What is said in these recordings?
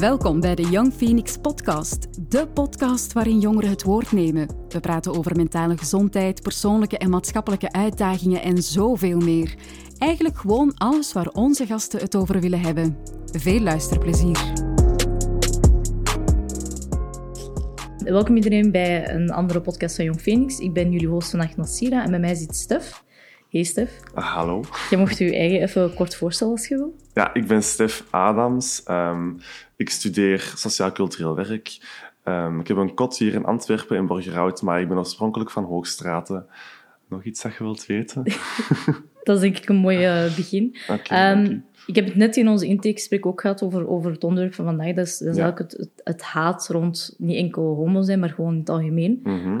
Welkom bij de Young Phoenix Podcast, de podcast waarin jongeren het woord nemen. We praten over mentale gezondheid, persoonlijke en maatschappelijke uitdagingen en zoveel meer. Eigenlijk gewoon alles waar onze gasten het over willen hebben. Veel luisterplezier. Welkom iedereen bij een andere podcast van Young Phoenix. Ik ben jullie host vandaag Nassira en bij mij zit Stef. Hey Stef. Ah, hallo. Je mocht je eigen even kort voorstellen als je wil. Ja, ik ben Stef Adams. Um, ik studeer sociaal-cultureel werk. Um, ik heb een kot hier in Antwerpen, in Borgerhout, maar ik ben oorspronkelijk van Hoogstraten. Nog iets dat je wilt weten? dat is denk ik een mooi uh, begin. Okay, um, ik heb het net in onze intakegesprek ook gehad over, over het onderwerp van vandaag. Dat is, dat is ja. eigenlijk het, het, het, haat rond niet enkel homo zijn, maar gewoon in het algemeen. Mm -hmm.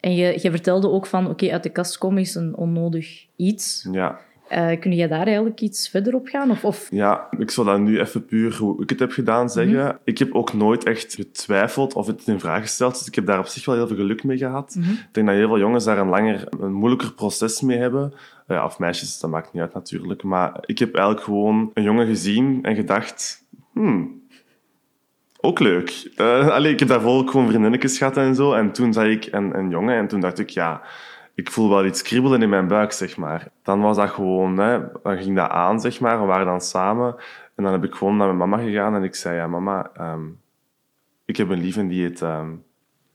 En je, je vertelde ook van, oké, okay, uit de kast komen is een onnodig iets. Ja. Uh, kun jij daar eigenlijk iets verder op gaan? Of, of... Ja, ik zal dat nu even puur hoe ik het heb gedaan zeggen. -hmm. Ik heb ook nooit echt getwijfeld of het in vraag gesteld. Dus ik heb daar op zich wel heel veel geluk mee gehad. -hmm. Ik denk dat heel veel jongens daar een langer, een moeilijker proces mee hebben. Ja, of meisjes, dat maakt niet uit natuurlijk. Maar ik heb eigenlijk gewoon een jongen gezien en gedacht... Hmm, ook leuk. Uh, allee, ik heb daarvoor ook gewoon vriendinnetjes gehad en zo. En toen zag ik een, een jongen en toen dacht ik, ja ik voel wel iets kriebelen in mijn buik, zeg maar. Dan was dat gewoon, hè, dan ging dat aan, zeg maar. We waren dan samen. En dan heb ik gewoon naar mijn mama gegaan en ik zei, ja, mama, um, ik heb een lieve die heet... Um,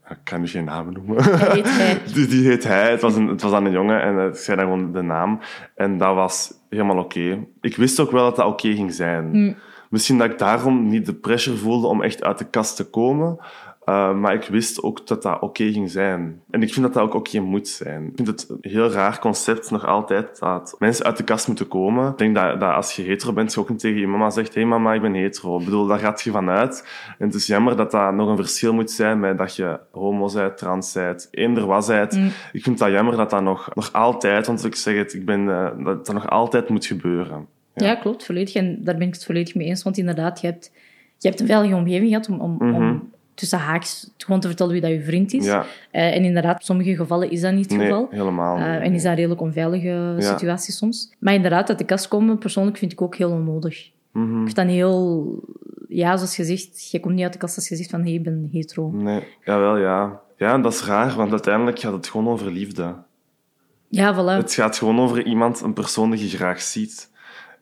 ik kan nu geen namen noemen. Heet hij. die, die heet hij. Het was, een, het was dan een jongen en ik zei dan gewoon de naam. En dat was helemaal oké. Okay. Ik wist ook wel dat dat oké okay ging zijn. Mm. Misschien dat ik daarom niet de pressure voelde om echt uit de kast te komen. Uh, maar ik wist ook dat dat oké okay ging zijn. En ik vind dat dat ook oké okay moet zijn. Ik vind het een heel raar concept nog altijd dat mensen uit de kast moeten komen. Ik denk dat, dat als je hetero bent, je ook niet tegen je mama zegt: hé hey mama, ik ben hetero. Ik bedoel, daar gaat je vanuit. En het is jammer dat dat nog een verschil moet zijn met dat je homo bent, trans bent, eender was bent. Mm. Ik vind dat jammer dat dat nog, nog altijd, want ik zeg het, ik ben, uh, dat dat nog altijd moet gebeuren. Ja. ja, klopt, volledig. En daar ben ik het volledig mee eens. Want inderdaad, je hebt, je hebt een veilige omgeving gehad om, om, mm -hmm. om tussen haaks gewoon te vertellen wie dat je vriend is. Ja. Uh, en inderdaad, in sommige gevallen is dat niet het nee, geval. helemaal. Uh, en is dat een redelijk onveilige Ja. situatie soms. Maar inderdaad, uit de kast komen, persoonlijk vind ik ook heel onnodig. Mm -hmm. Ik vind dat heel... Ja, zoals je zegt, je komt niet uit de kast als je zegt van, hé, hey, ik ben hetero. Nee, jawel, ja. Ja, en dat is raar, want uiteindelijk gaat het gewoon over liefde. Ja, voilà. Het gaat gewoon over iemand, een persoon die je graag ziet.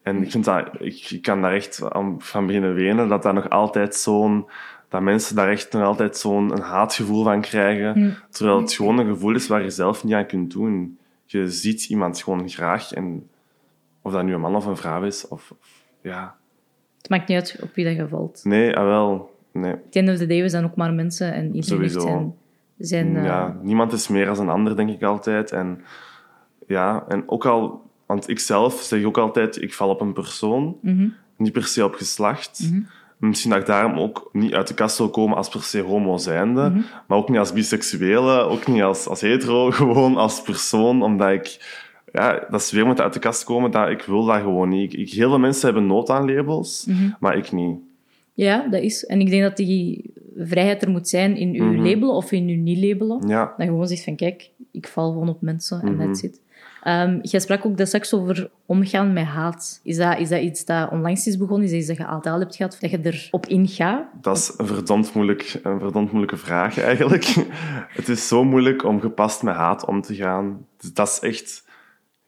En ik vind dat... Ik, kan daar echt van beginnen wenen, dat dat nog altijd zo'n dat mensen daar echt nog altijd zo'n haatgevoel van krijgen. Mm. Terwijl het gewoon een gevoel is waar je zelf niet aan kunt doen. Je ziet iemand gewoon graag. En of dat nu een man of een vrouw is, of, of ja. Het maakt niet uit op wie dat je valt. Nee, ah, wel. Nee. At the end of the day, we zijn ook maar mensen en iedereen Sowieso. heeft zijn... zijn uh... Ja, niemand is meer als een ander, denk ik altijd. En ja, en ook al... Want ik zelf zeg ook altijd, ik val op een persoon. Mm -hmm. Niet per se op geslacht. Mm -hmm. Misschien dat ik daarom ook niet uit de kast wil komen als per se homo zijnde, Mhm. maar ook niet als biseksuele, ook niet als, als hetero, gewoon als persoon, omdat ik... Ja, dat is weer met uit de kast komen, dat ik wil dat gewoon niet. Ik, ik, heel veel mensen hebben nood aan labels, Mhm. maar ik niet. Ja, dat is. En ik denk dat die vrijheid er moet zijn in uw Mhm. labelen of in uw niet labelen. Ja, Dat je gewoon zegt van, kijk, ik val gewoon op mensen en Mhm. that's it. Um, jij sprak ook straks over omgaan met haat. Is dat, is dat iets dat onlangs is begonnen? Is dat iets dat je altijd al hebt gehad? Dat je erop ingaat? dat is een verdomd, moeilijk, een verdomd moeilijke vraag eigenlijk. het is zo moeilijk om gepast met haat om te gaan. Dus dat is echt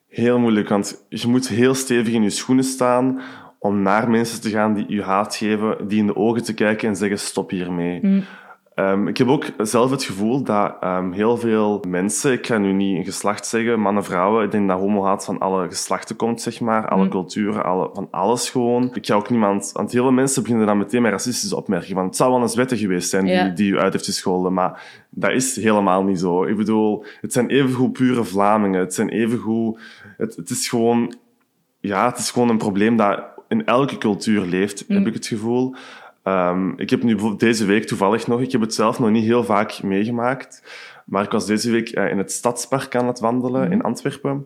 heel moeilijk, want je moet heel stevig in je schoenen staan om naar mensen te gaan die je haat geven, die in de ogen te kijken en zeggen stop hiermee. Mm. Um, ik heb ook zelf het gevoel dat um, heel veel mensen, ik ga nu niet een geslacht zeggen, mannen, vrouwen, ik denk dat homohaat van alle geslachten komt, zeg maar, alle Mm. culturen, alle, van alles gewoon. Ik ga ook niemand, want heel veel mensen beginnen dan meteen met racistische opmerkingen, want het zou wel eens wetten geweest zijn die, die u uit heeft gescholden, maar dat is helemaal niet zo. Ik bedoel, het zijn evengoed pure Vlamingen, het zijn evengoed, het, het is gewoon, ja, het is gewoon een probleem dat in elke cultuur leeft, Mm. heb ik het gevoel. Um, ik heb nu bijvoorbeeld deze week toevallig nog, ik heb het zelf nog niet heel vaak meegemaakt, maar ik was deze week uh, in het Stadspark aan het wandelen Mhm. in Antwerpen.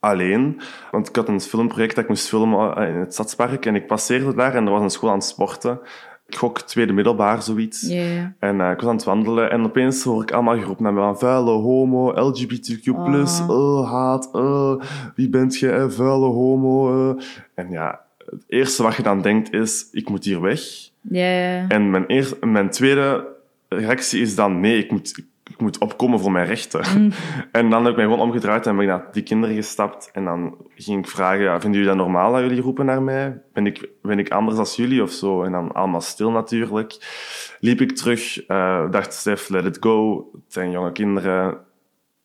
Alleen, want ik had een filmproject dat ik moest filmen uh, in het Stadspark en ik passeerde daar en er was een school aan het sporten. Ik gok tweede middelbaar, zoiets. Ja, ja. En uh, ik was aan het wandelen en opeens hoor ik allemaal geroepen naar me van vuile homo, LGBTQ+, oh, haat, oh, wie bent je, eh, vuile homo. eh. En ja, het eerste wat je dan denkt is, ik moet hier weg. En mijn, eerste, mijn tweede reactie is dan, nee, ik moet, ik moet opkomen voor mijn rechten. En dan heb ik mij gewoon omgedraaid en ben ik naar die kinderen gestapt. En dan ging ik vragen, ja, vinden jullie dat normaal dat jullie roepen naar mij? Ben ik, ben ik anders als jullie of zo? En dan allemaal stil natuurlijk. Liep ik terug, uh, dacht Stef, let it go. Het zijn jonge kinderen,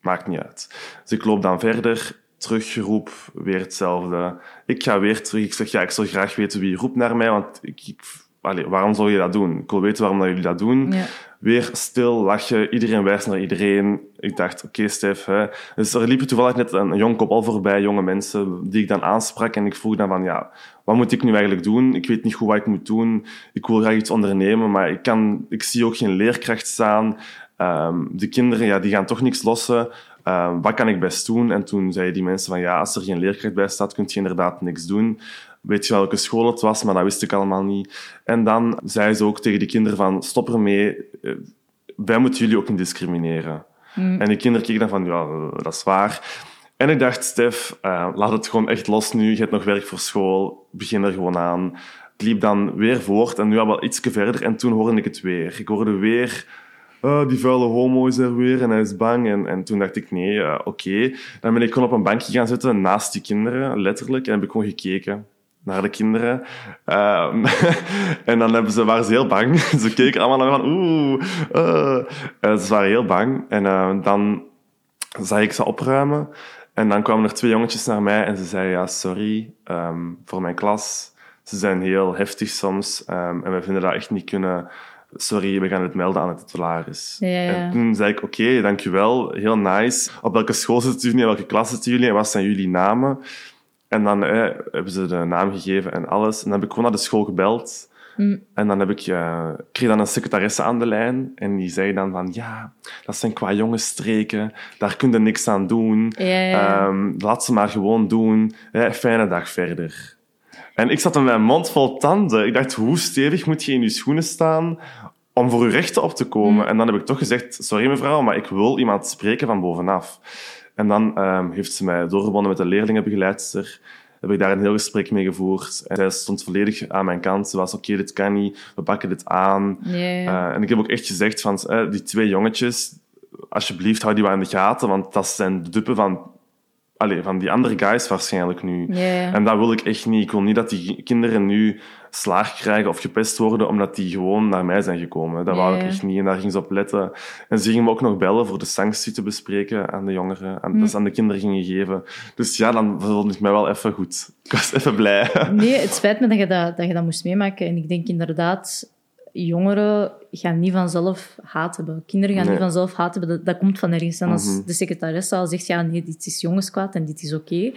maakt niet uit. Dus ik loop dan verder, teruggeroep, weer hetzelfde. Ik ga weer terug, ik zeg, ja, ik zou graag weten wie roept naar mij, want ik, ik Allee, waarom zou je dat doen? Ik wil weten waarom dat jullie dat doen. Ja. Weer stil, lachen, iedereen wijst naar iedereen. Ik dacht, oké, Stef. Hè. Dus er liep toevallig net een, een jong koppel voorbij, jonge mensen, die ik dan aansprak. En ik vroeg dan van, ja, wat moet ik nu eigenlijk doen? Ik weet niet goed wat ik moet doen. Ik wil graag iets ondernemen, maar ik, kan, ik zie ook geen leerkracht staan. Um, de kinderen, ja, die gaan toch niks lossen. Um, wat kan ik best doen? En toen zeiden die mensen van, ja, als er geen leerkracht bij staat, kun je inderdaad niks doen weet je welke school het was, maar dat wist ik allemaal niet. En dan zei ze ook tegen de kinderen van, stop ermee, eh, wij moeten jullie ook niet discrimineren. En de kinderen keken dan van, ja, dat is waar. En ik dacht, Stef, uh, laat het gewoon echt los nu. Je hebt nog werk voor school. Begin er gewoon aan. Het liep dan weer voort en nu al wel iets verder. En toen hoorde ik het weer. Ik hoorde weer... Oh, die vuile homo is er weer en hij is bang. En, en toen dacht ik, nee, uh, oké. Dan ben ik gewoon op een bankje gaan zitten naast die kinderen, letterlijk. En heb ik gewoon gekeken naar de kinderen. Um, en dan hebben ze, waren ze heel bang. ze keken allemaal naar van oeh. Uh. ze waren heel bang. En uh, dan zag ik ze opruimen. En dan kwamen er twee jongetjes naar mij en ze zeiden, ja, sorry um, voor mijn klas. Ze zijn heel heftig soms en we vinden dat echt niet kunnen. Sorry, we gaan het melden aan het titularis. Ja, ja. En toen zei ik, oké, okay, dankjewel, heel nice. Op welke school zitten jullie, in welke klas zitten jullie en wat zijn jullie namen? En dan eh, hebben ze de naam gegeven en alles. En dan heb ik gewoon naar de school gebeld. Hm. En dan heb ik, uh, kreeg dan een secretaresse aan de lijn. En die zei dan van, ja, dat zijn qua jongensstreken. Daar kun je niks aan doen. Ja. Um, laat ze maar gewoon doen. Eh, fijne dag verder. En ik zat met mijn mond vol tanden. Ik dacht, hoe stevig moet je in je schoenen staan om voor je rechten op te komen? Hm. En dan heb ik toch gezegd, sorry mevrouw, maar ik wil iemand spreken van bovenaf. En dan um, heeft ze mij doorgebonden met de leerlingenbegeleidster. Heb ik daar een heel gesprek mee gevoerd. En zij stond volledig aan mijn kant. Ze was, oké, dit kan niet. We pakken dit aan. Yeah. Uh, en ik heb ook echt gezegd van, uh, die twee jongetjes, alsjeblieft, hou die wel in de gaten. Want dat zijn de duppen van Allee, van die andere guys waarschijnlijk nu. Yeah. En dat wil ik echt niet. Ik wil niet dat die kinderen nu slaag krijgen of gepest worden omdat die gewoon naar mij zijn gekomen. Dat wou ik echt niet en daar ging ze op letten. En ze gingen me ook nog bellen voor de sanctie te bespreken aan de jongeren. Aan, Dus aan de kinderen gingen geven. Dus ja, dan voelde ik mij wel even goed. Ik was even blij. Nee, het spijt me dat je dat, dat je dat moest meemaken. En ik denk inderdaad, jongeren gaan niet vanzelf haat hebben. Kinderen gaan Nee. niet vanzelf haat hebben. Dat, dat komt van ergens. En als Mhm. de secretaresse al zegt, ja, nee, dit is jongenskwaad en dit is oké,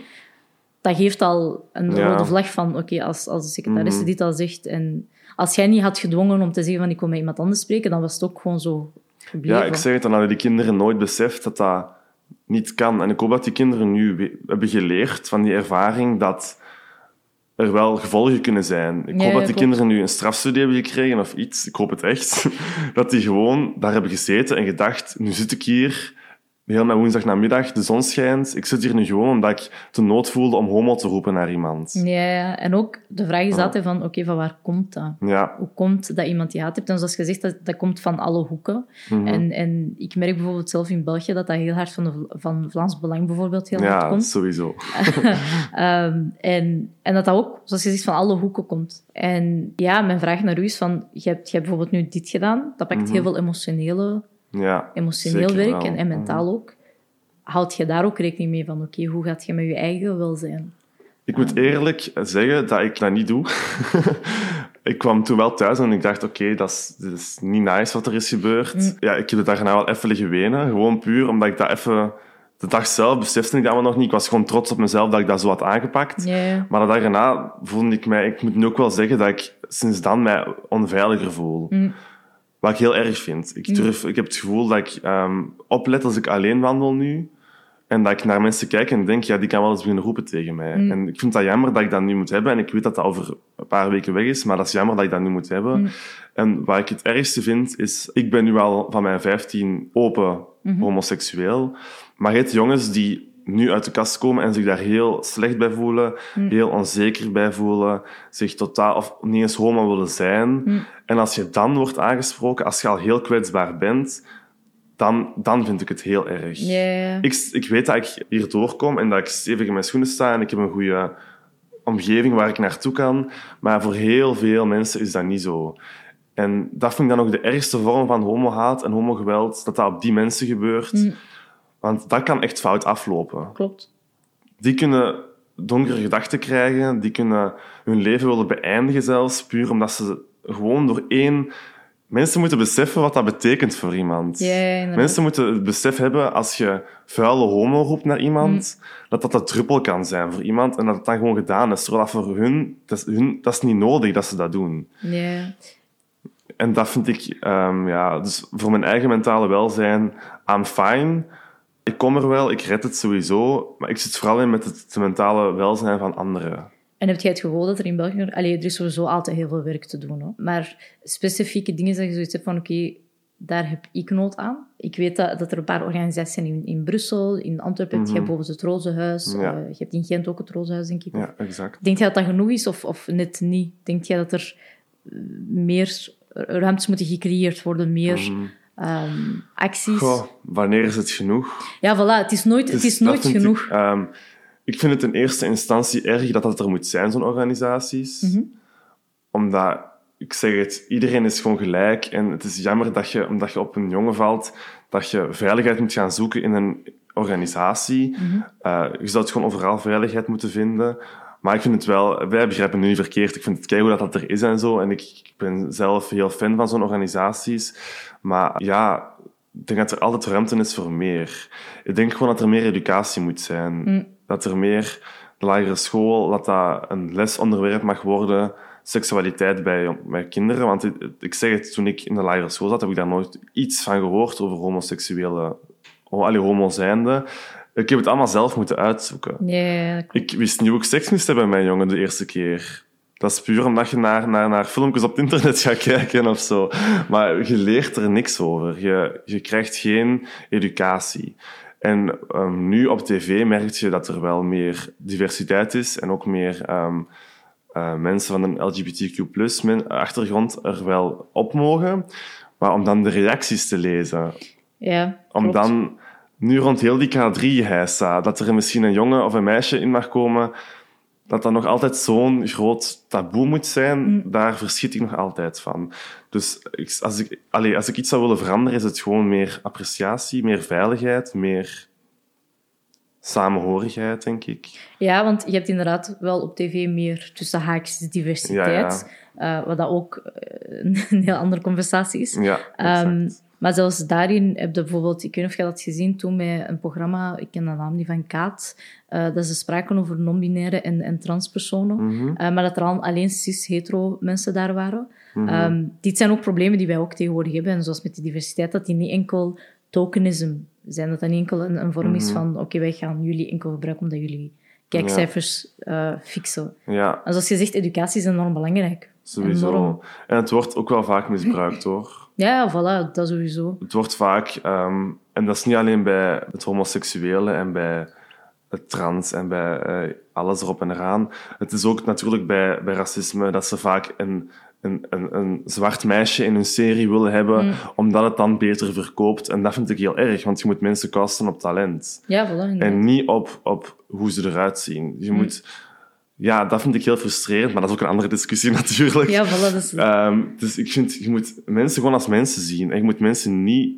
dat geeft al een Ja. rode vlag van, oké, als, als de secretaresse Mhm. dit al zegt en als jij niet had gedwongen om te zeggen van, ik wil met iemand anders spreken, dan was het ook gewoon zo gebleven. Ja, ik zeg het, dan hadden die kinderen nooit beseft dat dat niet kan. En ik hoop dat die kinderen nu hebben geleerd van die ervaring dat er wel gevolgen kunnen zijn. Ik Ja, hoop dat die kinderen nu een strafstudie hebben gekregen of iets. Ik hoop het echt. Dat die gewoon daar hebben gezeten en gedacht, nu zit ik hier, heel mijn woensdagnamiddag, de zon schijnt. Ik zit hier nu gewoon omdat ik de nood voelde om homo te roepen naar iemand. Ja, ja, en ook de vraag is altijd van, oké, van waar komt dat? Ja, Hoe komt dat iemand die haat heeft? En zoals gezegd, dat, dat komt van alle hoeken. Mhm. En, en ik merk bijvoorbeeld zelf in België dat dat heel hard van, de, van Vlaams Belang bijvoorbeeld heel hard ja komt. sowieso. Ehm, en, en dat dat ook, zoals je zegt, van alle hoeken komt. En ja, mijn vraag naar u is van, je hebt, je hebt bijvoorbeeld nu dit gedaan. Dat pakt heel veel emotionele, Ja, emotioneel Mhm. werk en, en mentaal ook. Houd je daar ook rekening mee van, oké, hoe gaat je met je eigen welzijn? Ik moet eerlijk zeggen dat ik dat niet doe. ik kwam toen wel thuis en ik dacht, oké, dat, is, dat is niet nice wat er is gebeurd. Ja, ik heb het daarna wel even liggen wenen. Gewoon puur omdat ik dat even... De dag zelf besefte ik dat allemaal nog niet. Ik was gewoon trots op mezelf dat ik dat zo had aangepakt. Maar de dag erna voelde ik mij... Ik moet nu ook wel zeggen dat ik sinds dan mij onveiliger voel. Wat ik heel erg vind. Ik, durf, ik heb het gevoel dat ik ehm, oplet als ik alleen wandel nu. En dat ik naar mensen kijk en denk, ja, die kan wel eens beginnen roepen tegen mij. En ik vind dat jammer dat ik dat nu moet hebben. En ik weet dat dat over een paar weken weg is, maar dat is jammer dat ik dat nu moet hebben. En wat ik het ergste vind, is... Ik ben nu al van mijn 15 open homoseksueel. Maar je hebt jongens die nu uit de kast komen en zich daar heel slecht bij voelen, heel onzeker bij voelen, zich totaal of niet eens homo willen zijn. En als je dan wordt aangesproken, als je al heel kwetsbaar bent, dan, dan vind ik het heel erg. Ik, ik weet dat ik hier doorkom en dat ik stevig in mijn schoenen sta en ik heb een goede omgeving waar ik naartoe kan. Maar voor heel veel mensen is dat niet zo. En dat vind ik dan ook de ergste vorm van homohaat en homogeweld, dat dat op die mensen gebeurt. Want dat kan echt fout aflopen. Klopt. Die kunnen donkere gedachten krijgen, die kunnen hun leven willen beëindigen zelfs, puur omdat ze gewoon door één... Mensen moeten beseffen wat dat betekent voor iemand. Inderdaad. Mensen moeten het besef hebben, als je vuile homo roept naar iemand, dat dat de druppel kan zijn voor iemand en dat het dan gewoon gedaan is. Terwijl dat voor hun, dat is, hun, dat is niet nodig dat ze dat doen. Ja. En dat vind ik, ehm, ja, dus voor mijn eigen mentale welzijn, I'm fine. Ik kom er wel, ik red het sowieso, maar ik zit vooral in met het mentale welzijn van anderen. En heb jij het gevoel dat er in België... Allee, er is sowieso altijd heel veel werk te doen. Hoor. Maar specifieke dingen dat je zoiets hebt van... Oké, daar heb ik nood aan. Ik weet dat, dat er een paar organisaties zijn in, in Brussel, in Antwerpen. Je hebt bijvoorbeeld het Rozenhuis. Mhm. Ja. eh, je hebt in Gent ook het Rozenhuis, denk ik. Ja, exact. Denk jij dat dat genoeg is of, of net niet? Denk jij dat er eh, meer ruimtes moeten gecreëerd worden, meer ehm, acties? Goh, wanneer is het genoeg? Ja, voilà. Het is nooit, het is dat nooit genoeg. Ik, ehm, ik vind het in eerste instantie erg dat dat er moet zijn, zo'n organisaties. Mhm. Omdat, ik zeg het, iedereen is gewoon gelijk. En het is jammer dat je, omdat je op een jongen valt, dat je veiligheid moet gaan zoeken in een organisatie. Mhm. Eh, je zou het gewoon overal veiligheid moeten vinden. Maar ik vind het wel, wij begrijpen het nu niet verkeerd. Ik vind het keigoed dat dat er is en zo. En ik, ik ben zelf heel fan van zo'n organisaties. Maar ja, ik denk dat er altijd ruimte is voor meer. Ik denk gewoon dat er meer educatie moet zijn. Dat er meer de lagere school, dat dat een lesonderwerp mag worden, seksualiteit bij, bij kinderen. Want ik, ik zeg het, toen ik in de lagere school zat, heb ik daar nooit iets van gehoord over homoseksuele, allee, homo zijnde. Ik heb het allemaal zelf moeten uitzoeken. Klopt. Ik wist niet hoe ik seks moest hebben met mijn jongen de eerste keer. Dat is puur omdat je naar, naar, naar filmpjes op het internet gaat kijken of zo. Maar je leert er niks over. Je, je krijgt geen educatie. En ehm, nu op tv merk je dat er wel meer diversiteit is en ook meer ehm, eh, mensen van een LGBTQ-achtergrond er wel op mogen. Maar om dan de reacties te lezen, Ja, om klopt. dan nu rond heel die K3-heisa, dat er misschien een jongen of een meisje in mag komen, dat dat nog altijd zo'n groot taboe moet zijn, Mm. daar verschiet ik nog altijd van. Dus als, ik, als ik iets zou willen veranderen, is het gewoon meer appreciatie, meer veiligheid, meer samenhorigheid, denk ik. Ja, want je hebt inderdaad wel op tv meer tussen haakjes diversiteit. eh, wat dat ook eh, een heel andere conversatie is. Ja, Ehm, exact. Maar zelfs daarin heb je bijvoorbeeld, ik weet niet of je dat gezien toen met een programma, ik ken de naam niet van Kaat, eh, dat ze spraken over non-binaire en, en transpersonen, Mhm. Eh, maar dat er al alleen cis-hetero mensen daar waren. Ehm, dit zijn ook problemen die wij ook tegenwoordig hebben, en zoals met die diversiteit, dat die niet enkel tokenism zijn, dat dat niet enkel een, een vorm is van, oké, wij gaan jullie enkel gebruiken omdat jullie kijkcijfers eh, fixen. ja, En zoals je zegt, educatie is enorm belangrijk. sowieso. Enorm. En het wordt ook wel vaak misbruikt, hoor. Ja, ja, voilà, dat sowieso. Het wordt vaak, ehm, en dat is niet alleen bij het homoseksuele en bij het trans en bij eh, alles erop en eraan. Het is ook natuurlijk bij, bij racisme dat ze vaak een, een, een, een zwart meisje in hun serie willen hebben, omdat het dan beter verkoopt. En dat vind ik heel erg, want je moet mensen casten op talent. Ja, voilà. En niet op, op hoe ze eruit zien. Je moet... Ja, dat vind ik heel frustrerend, maar dat is ook een andere discussie natuurlijk. Ja, voilà, dat is... Ehm, dus ik vind, je moet mensen gewoon als mensen zien. En je moet mensen niet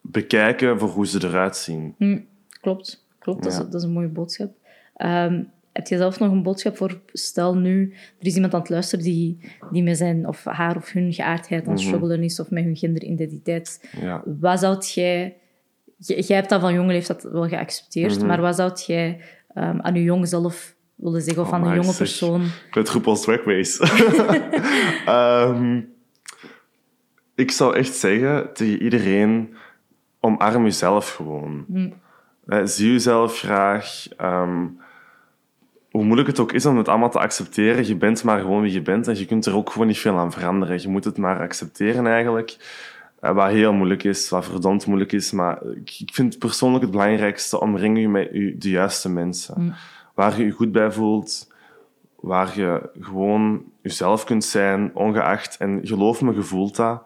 bekijken voor hoe ze eruit zien. Hm, klopt, klopt. Dat, is, Ja. dat is een mooie boodschap. Ehm, heb je zelf nog een boodschap voor, stel nu, er is iemand aan het luisteren die, die met zijn of haar of hun geaardheid aan het struggelen is, of met hun genderidentiteit. Ja. Wat zou jij... Jij hebt dat van jonge leeftijd wel geaccepteerd, Mhm. maar wat zou jij ehm, aan je jong zelf willen zeggen, of Oh, aan een jonge zeg. persoon? Roep als wegwees. Ehm, ik zou echt zeggen tegen iedereen, omarm jezelf gewoon. Eh, zie jezelf graag. ehm, hoe moeilijk het ook is om het allemaal te accepteren, je bent maar gewoon wie je bent en je kunt er ook gewoon niet veel aan veranderen. Je moet het maar accepteren eigenlijk. Uh, wat heel moeilijk is, wat verdomd moeilijk is. Maar ik, vind persoonlijk het belangrijkste, omring je met u, de juiste mensen. Mm. Waar je je goed bij voelt, waar je gewoon jezelf kunt zijn, ongeacht. En geloof me, je voelt dat.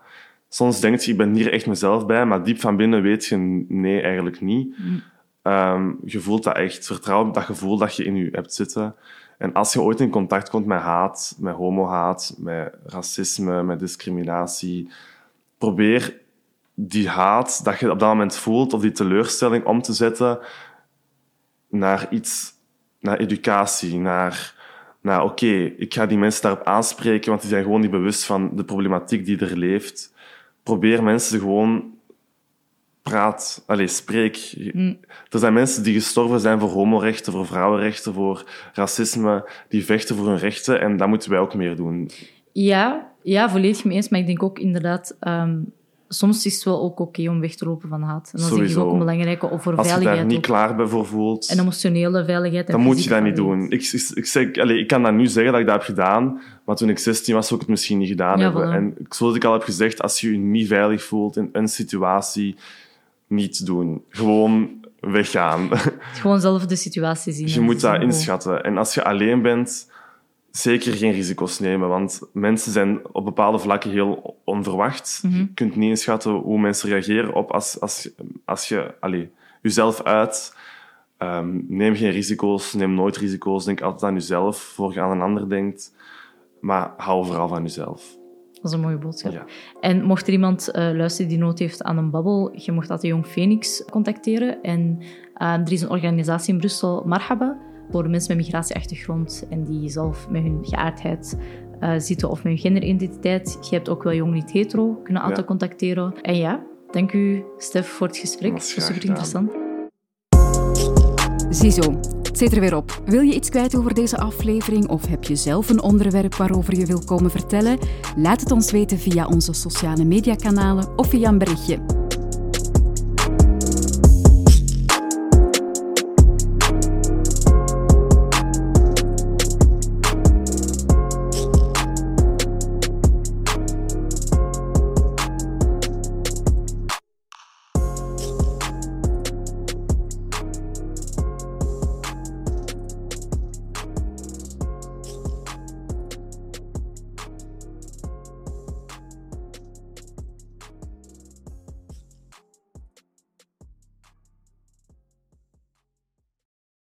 Soms denk je, ik ben hier echt mezelf bij, maar diep van binnen weet je, nee, eigenlijk niet. Mm. Ehm, je voelt dat echt. Vertrouw op dat gevoel dat je in je hebt zitten. En als je ooit in contact komt met haat, met homohaat, met racisme, met discriminatie, probeer die haat dat je op dat moment voelt, of die teleurstelling, om te zetten naar iets, naar educatie, naar, naar oké, ik ga die mensen daarop aanspreken, want die zijn gewoon niet bewust van de problematiek die er leeft. Probeer mensen gewoon praat, allez, spreek. Er zijn mensen die gestorven zijn voor homorechten, voor vrouwenrechten, voor racisme, die vechten voor hun rechten en dat moeten wij ook meer doen. Ja, ja volledig mee eens, maar ik denk ook inderdaad... ehm, soms is het wel ook oké om weg te lopen van haat. En dat is denk ik Sowieso. ook een belangrijke, of voor Als je daar veiligheid niet ook. klaar bij voor voelt, En emotionele veiligheid. en dan moet je dat niet veiligheid. doen. Ik, ik, ik, zeg, allez, ik kan dat nu zeggen dat ik dat heb gedaan, maar toen ik 16 was, zou ik het misschien niet gedaan Ja, hebben. voilà. En zoals ik al heb gezegd, als je je niet veilig voelt in een situatie, niet doen. Gewoon weggaan. Gewoon zelf de situatie zien. Je moet dat inschatten. En als je alleen bent, zeker geen risico's nemen. Want mensen zijn op bepaalde vlakken heel onverwacht. Mhm. Je kunt niet inschatten hoe mensen reageren op als, als, als je allee, jezelf uit. Ehm, neem geen risico's, neem nooit risico's. Denk altijd aan jezelf, voor je aan een ander denkt. Maar hou vooral van jezelf. Dat is een mooie boodschap. Ja. En mocht er iemand eh, luisteren die nood heeft aan een babbel, je mocht altijd Jong Phoenix contacteren. En eh, er is een organisatie in Brussel, Marhaba, voor mensen met migratieachtergrond en die zelf met hun geaardheid eh, zitten of met hun genderidentiteit. Je hebt ook wel Jong Niet Hetero, kunnen altijd Ja. contacteren. En ja, dank u Stef voor het gesprek. Dat was super interessant. Ziezo, het zit er weer op. Wil je iets kwijt over deze aflevering of heb je zelf een onderwerp waarover je wil komen vertellen? Laat het ons weten via onze sociale mediakanalen of via een berichtje.